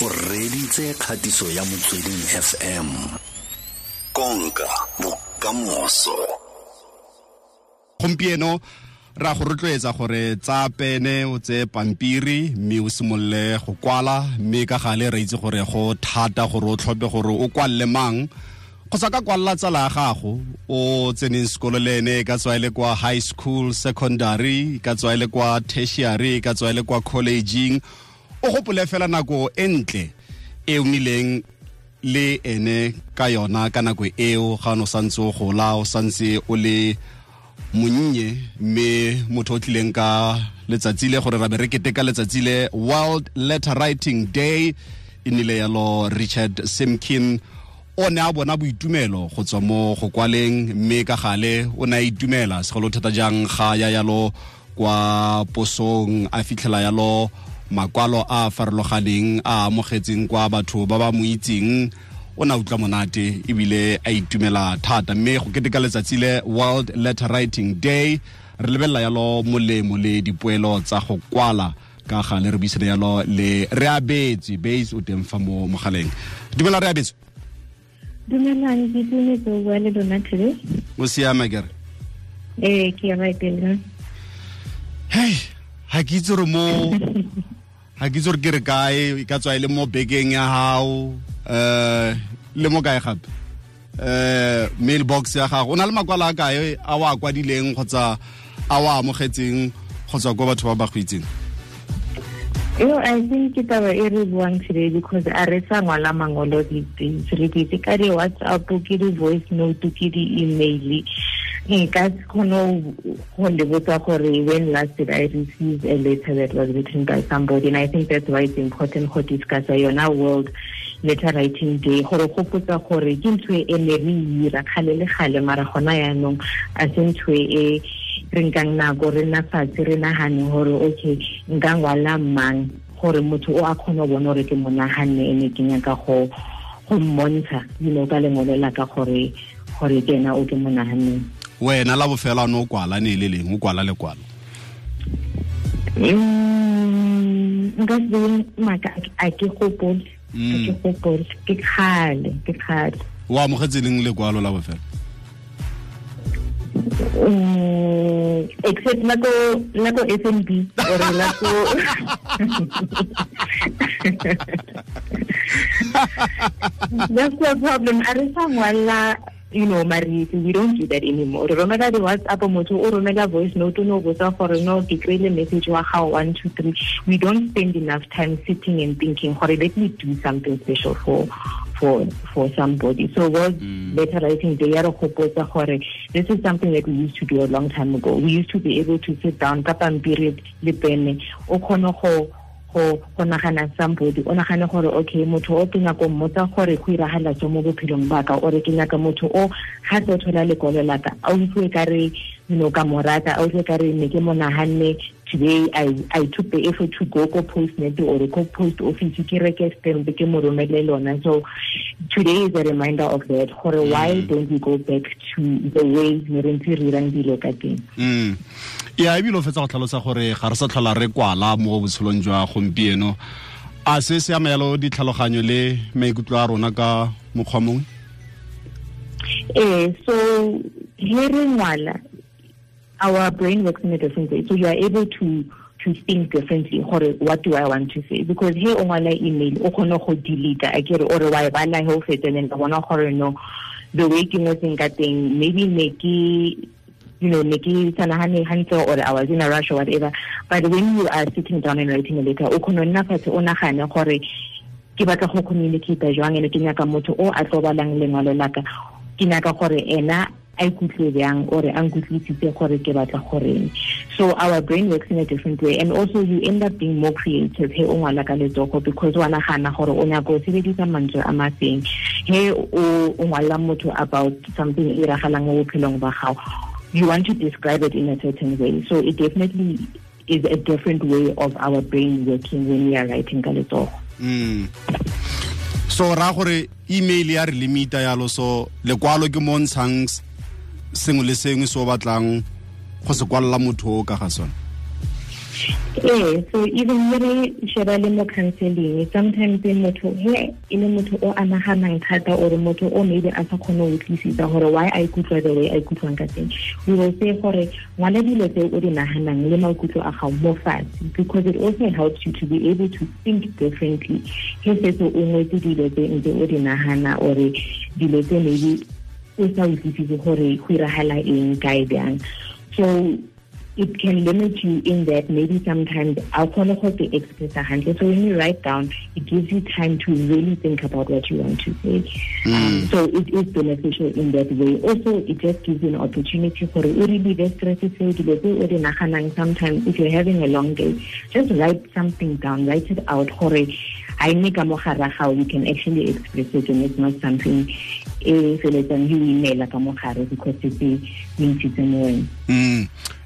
o reditse kgatiso ya motsweding fm konka bokamoso. Gompieno ra go rotloetsa gore tsa pene o tse pampiri mme o simolole go kwala mme ka gale re itse gore go thata gore o tlhophe gore o kwalle mang. Kgotsa ka kwalela tsala ya gago o tseneng sekolo le ene ka tswa e le kwa high school secondary ka tswa e le kwa tertiary ka tswa e le kwa collegeng o gopole fela nako e ntle e o nnileng le ene ka yona ka nako eo ga no santse o gola o santse o le monnye mme motho o tlileng ka letsatsi le gore ra be re keteka letsatsi le world letter writing day e nnile yalo richard simkin o ne a bona boitumelo go tswa mo go kwaleng mme ka gale o ne a itumela segolo thata jang ga ya yalo kwa posong a fitlhela yalo makwalo a a farologaneng a amogetseng kwa batho ba ba mo itseng o na utlwa monate ebile a itumela thata. Mme go keteka letsatsi le world letter writing day re lebelela yalo molemo le dipoelo tsa go kwala ka gale re buisana yalo le re abetse base o teng fa mo mogaleng. Dumela re abetse dumelang ke tumetse o bua le lona today o kere ee ke hei ga ke itse re mo ga ke itse gore ke re kae e ka tswa e le mo bekeng ya gago um le mo kae gape? Um mailbox ya gago. O na le makwala a kae a o a kwadileng kgotsa a o a amogetseng kgotsa ko batho ba ba go itseng yo i think ke taba e re buang today because a re sa ngwala mangolo di-things re di ka di-whatsapp ke di-voice note ke di-email nka kgone go lebotsa gore when last did i receive a letter that was written by somebody? And i think that's why it's important go discussa yona world letter writing day. Gore gopotsa gore ke ntho e ne re ira kgale le gale mara gona yaanong a se ntho e re nkang nako re nna fatshe re nagane gore okay nka ngwala mang? Gore motho o a kgone go bona gore ke mo naganne ene ke nyaka go go mmontsha you know ka lengolo la ka gore gore ke ena o ke mo naganneng wena la bofela no kwala ne le leng o kwala le kwala nka mm, se maaka a ke gopole a ke mm. gopole ke kgale ke kgale o amogetse leng lekwalo la bofela mm, except nako nako SNB or nako that's the problem. A re sa ngwala you know marisi we don't do that anymore. Re romela di whatsapp motho o romela voice note no botsa gore no ke kry-ile message wa gago one two three. We don't spend enough time sitting and thinking gore let me do something special for for for somebody. So world mm. letter writing day ya re gopotsa gore this is something that we used to do a long time ago. We used to be able to sit down ka pampiri le pene. O kgone go go go nagana somebody. O nagane gore okay motho o ke nyako mmotsa gore go iragala jo mo bophelong ba ka ore ke nyaka motho o ga se o thola lekwalo la ka a utlwe ka re you know ka morata a utlwe ka re ne ke mo naganne today I, I took the effort to go ko postnet or ko post office ke reke stamp ke mo romele lona. So today is a reminder of that. Gore mm. why don't we go back to the way ne re ntse re irang dilo ka teng? Mm. ya ebile o fetsa go tlhalosa gore ga re sa tlhola re kwala mo botshelong jwa gompieno. A se se ama ditlhaloganyo le maikutlo a rona ka mokgwa mongwe? Eh so he re ngwala our brain works in a different way. So you are able to to think differently what do i want to say? Because he o ngwala email o kgone go delete a kere ore wa e bala he o fetseneng ka bona gore no the way ke ngotseng ka teng maybe ne you know, Nikki Sanahani Hunter or I was in a rush or whatever. But when you are sitting down and writing a letter, o kono nna fatshe o nagane gore ke batla go communicate jwang ene ke nyaka motho o a tlo balang lengwalo la ka. Ke nyaka gore ena a ikutlwe bjang or a nkutlwisitse gore ke batla goreng so our brain works in a different way and also you end up being more creative he o ngwala ka letsogo because wa nagana gore o nyaka o sebedisa mantswe a mafeng he o ngwalela motho about something e iragalang mo bophelong ba gago you want to describe it in a certain way. So it definitely is a different way of our brain working when we are writing ka letsogo. Mm. so ra gore email ya re limita yalo so lekwalo ke mo ntshang sengwe le sengwe se o batlang go se kwalela motho o ka ga sone? Ee so even le re sheba le mo counseling sometimes motho he e le motho o a naganang thata or motho o maybe a sa kgone go utlwisisa gore why a ikutlwa the way a ikutlwang ka teng. We will say gore ngwala dilo tse o di naganang le maikutlo a gago mo fatshe because it also helps you to be able to think differently. He setse o ngwetse dilo tse ntse o di nagana or dilo tse maybe o sa utlwisise gore go iragala eng kae bjang so it can limit you in that maybe sometimes alcohol to express a hundred. So when you write down, it gives you time to really think about what you want to say. Mm. Um, so it is beneficial in that way. Also, it just gives you an opportunity for really the stress sometimes if you're having a long day, just write something down, write it out. I make a how you can actually express it and it's not something e feletsang you email ka mogare because it is ntshitse mo wena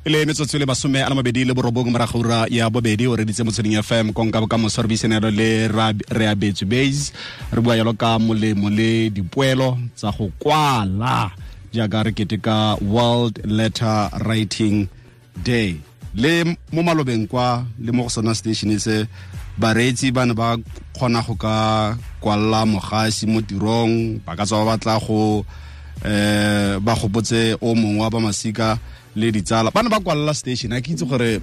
e le metsotso le basome a le mabedi le borobong morago ura ya bobedi o reditse motsweding fm konka bokamoso re buisenelo le Reabetsoe Buys re bua yalo ka molemo le dipoelo tsa go kwala jaaka re keteka world letter writing day. Le mo malobeng kwa le mo go sona station se bareetsi ba ne ba kgona go ka kwalla mogasi mo tirong ba ka tswa ba batla go eh ba gopotse o mongwe wa ba masika le ditsala. Ba ne ba kwalla station a ke itse gore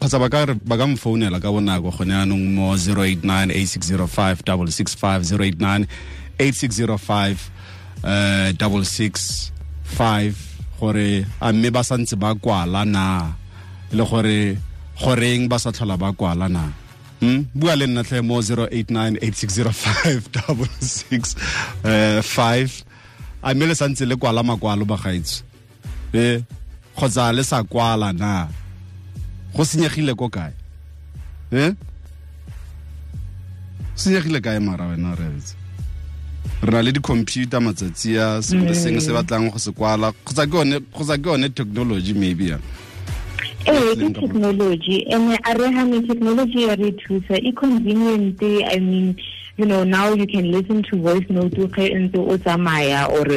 kgotsa ba ka ba ka mfounela ka bonako gone anong mo 089 8605 665 089 8605 uh 665 gore a mme ba santse ba kwala na? Le gore goreng ba sa tlhola ba kwala na Hmm? bua le nna tlhe mo 0898605665 a mme le santse le kwala makwalo bagaetso e kgotsa le sa kwala na? Go senyegile ko kae? E senyegile kae mara wena rebetse re na le di-computer matsatsi a sengwe sengwe se batlang go se kwala. Kgotsa ke yone technology maybe yana ee ke technology and a re gane technology ya re thusa e convenient i mean you know now you can listen to voice note ge ntse o tsamaya or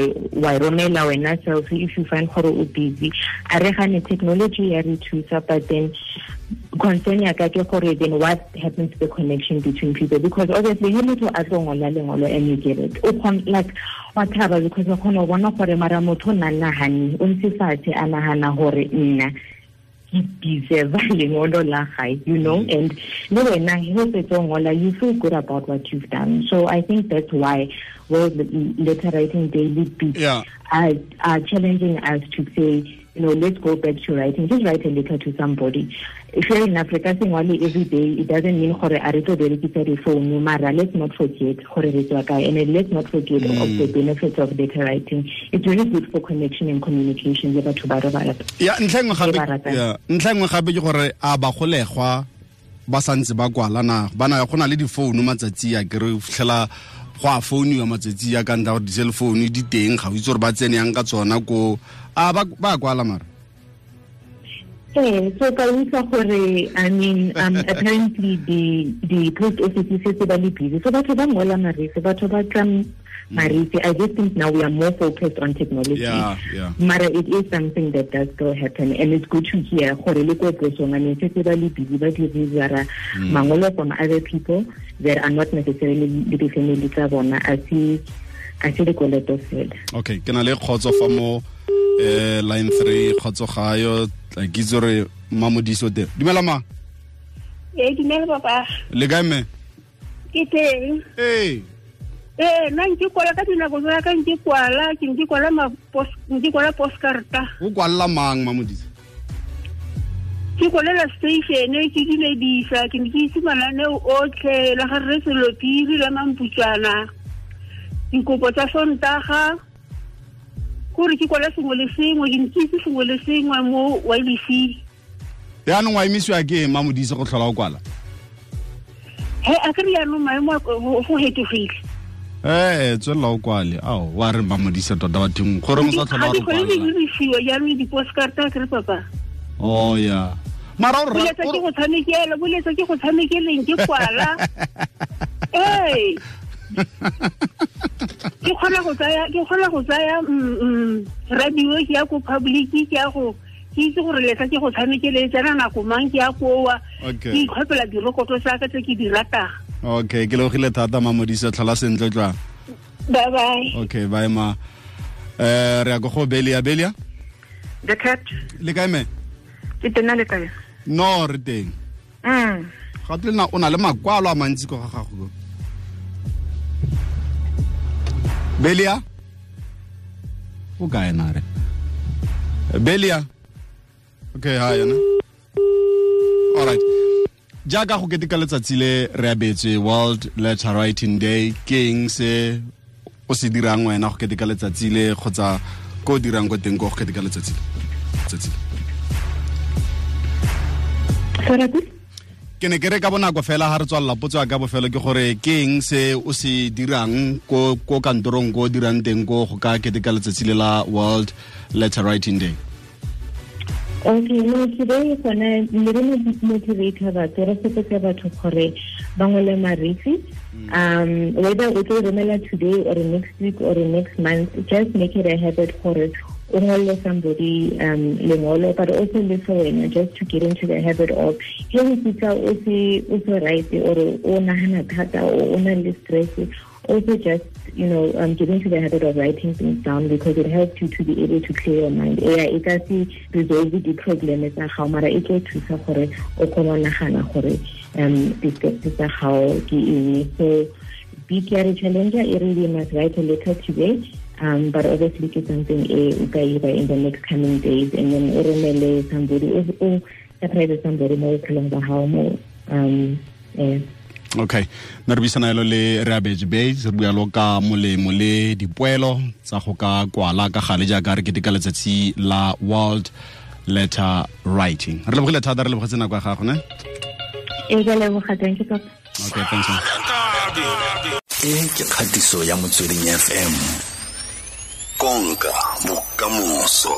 wa romela wena self if you find gore o busy. A re gane technology ya re thusa but then concern ya ka ke gore then what happens to the connection between people? Because obviously he motho a tlo ngola lengolo and you get it o like wa thaba because o kgona go bona gore mara motho o nna nagane o ntse fatshe a nagana gore nna deserve lengolo la gae you know? Mm. and le wena he fetsa ngola you feel good about what you've done. So i think that's why world letter writing daily beats. Yeah. are, are challenging us to say you know let's go back to writing. Just write a letter to somebody if you're in Africa singwale every day it doesn't mean gore a re tlo berekisa difounu mara let's not forget gore re tswa kae and let's not forget mm. of the benefits of data writing. It's really good for connection and communication le batho ba re ya ntlha gape ya ntlha ngwe gape ke gore a ba golegwa ba santse ba kwalana bana go na le difounu matsatsi ya kere fitlhela go a founiwa matsatsi ya ka ntla gore di-cellphone di teng ga o itse gore ba tsene yang ka tsona ko a ba kwala mara Eh, so ka utlwa gore I mean um apparently the the post office se se ba le busy. So batho ba ngola marese batho ba tla marese I just think now we are more focused on technology. Yeah, yeah. mara it is something that does still happen. And it's good to hear gore le ko posong I mean se se ba le busy ba di rara mangolo from other people that are not necessarily le di family tsa bona. A se a se fela okay ke na le kgotso fa mo eh line 3 kgotso gayo tla ke itse gore mamodiso teng dumela ma. Ee dumela papa. Le kae mme? Ke teng. Ee. Ee nna nke kwala ka dinako tsaka nke kwala ke nke kwala nke kwala postcarta o kwalela mang mamodiso? Ke kwalela station ke dumedisa ke ne ke itse mananeo otlhe la gare re selopiri la mamputsana dikopo tsa sontaga kore ke kwala sengwe le sengwe ke ke itse sengwe le sengwe mo ylc yaanong wa emisiwa ke mamodise go tlhola o kwala? He a kry yaanong maemo go hetogile. Ee tswelela o kwale. Ao wa re mamodise tota bathong gore mo sa tlhola go di dirisiwa jaanong di-postcarta kry papa. O ya. Mara o boletsa ke go tshamekela boletsa ke go tshamekeleng ke kwala. Ee ke kgona go tsaya ke kgona go tsaya radio ke ya ko public ke ya go ke itse gore letla ke go tshamekele tsena nako mang ke ya koa. Okay. ke itlhophela direkoto sa ka tse ke di ratang. Okay ke legogile thata mamodisa tlhola sentle tla. Bye bye okay bye ma. Eh re ya go go belia. Belia? The cat. Le kae me? Ke tena le kae? No re teng. Mm. Ga o na le makwalo a mantsi ko ga gago belia o kae na re belia okay ha yona alright jaaka go keteka letsatsi le re abetswe world letter writing day ke eng se o se dirang wena go keteka letsatsi le kgotsa ko o dirang ko teng ko go keteka letsatsi le letsatsi le ke ne ke re ka bonako fela ga re tswalela potso ya ka bofelo ke gore ke eng se o se dirang ko ko kantorong ko dirang teng ko go ka keteka letsatsi le la world letter writing day? Okay, today gone le re motivator batho re sepetse batho gore ba ngole marifi. Um whether o tlo romela today or next week or next month just make it a habit gore o ngole somebody um lengolo but also le for wena just to get into the habit of ge o fitlha o se o se or o nagana thata o na le stress also just you know um, get into the habit of writing things down because it helps you to be able to clear your mind. Yeah it does resolve the problem tsa gago mara e tlo thusa gore o kgone go nagana gore um di-steps tsa gago ke eng. So big care challenger e re you must write a letter today um, but obviously it's something e o ka ira in the next coming days and then o romele somebody o o separate somebody mo bophelong ba gago mo um eh, okay. Mme re buisana yalo le reabetse base re bualo ka molemo le dipoelo tsa go ka kwala ka gale jaaka re keteka letsatsi la world letter writing. Re lebogile thata re lebogetse nako ya gago ne? E ka leboga thank you papa. Okay thanks e ke kgatiso ya motsweding fm konka bokamoso